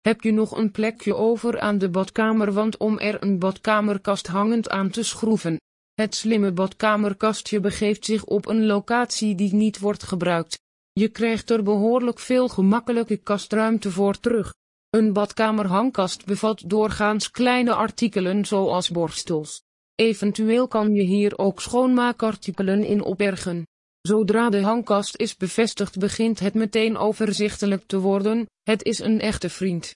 Heb je nog een plekje over aan de badkamer, want om er een badkamerkast hangend aan te schroeven? Het slimme badkamerkastje begeeft zich op een locatie die niet wordt gebruikt. Je krijgt er behoorlijk veel gemakkelijke kastruimte voor terug. Een badkamerhangkast bevat doorgaans kleine artikelen zoals borstels. Eventueel kan je hier ook schoonmaakartikelen in opbergen. Zodra de hangkast is bevestigd begint het meteen overzichtelijk te worden, het is een echte vriend.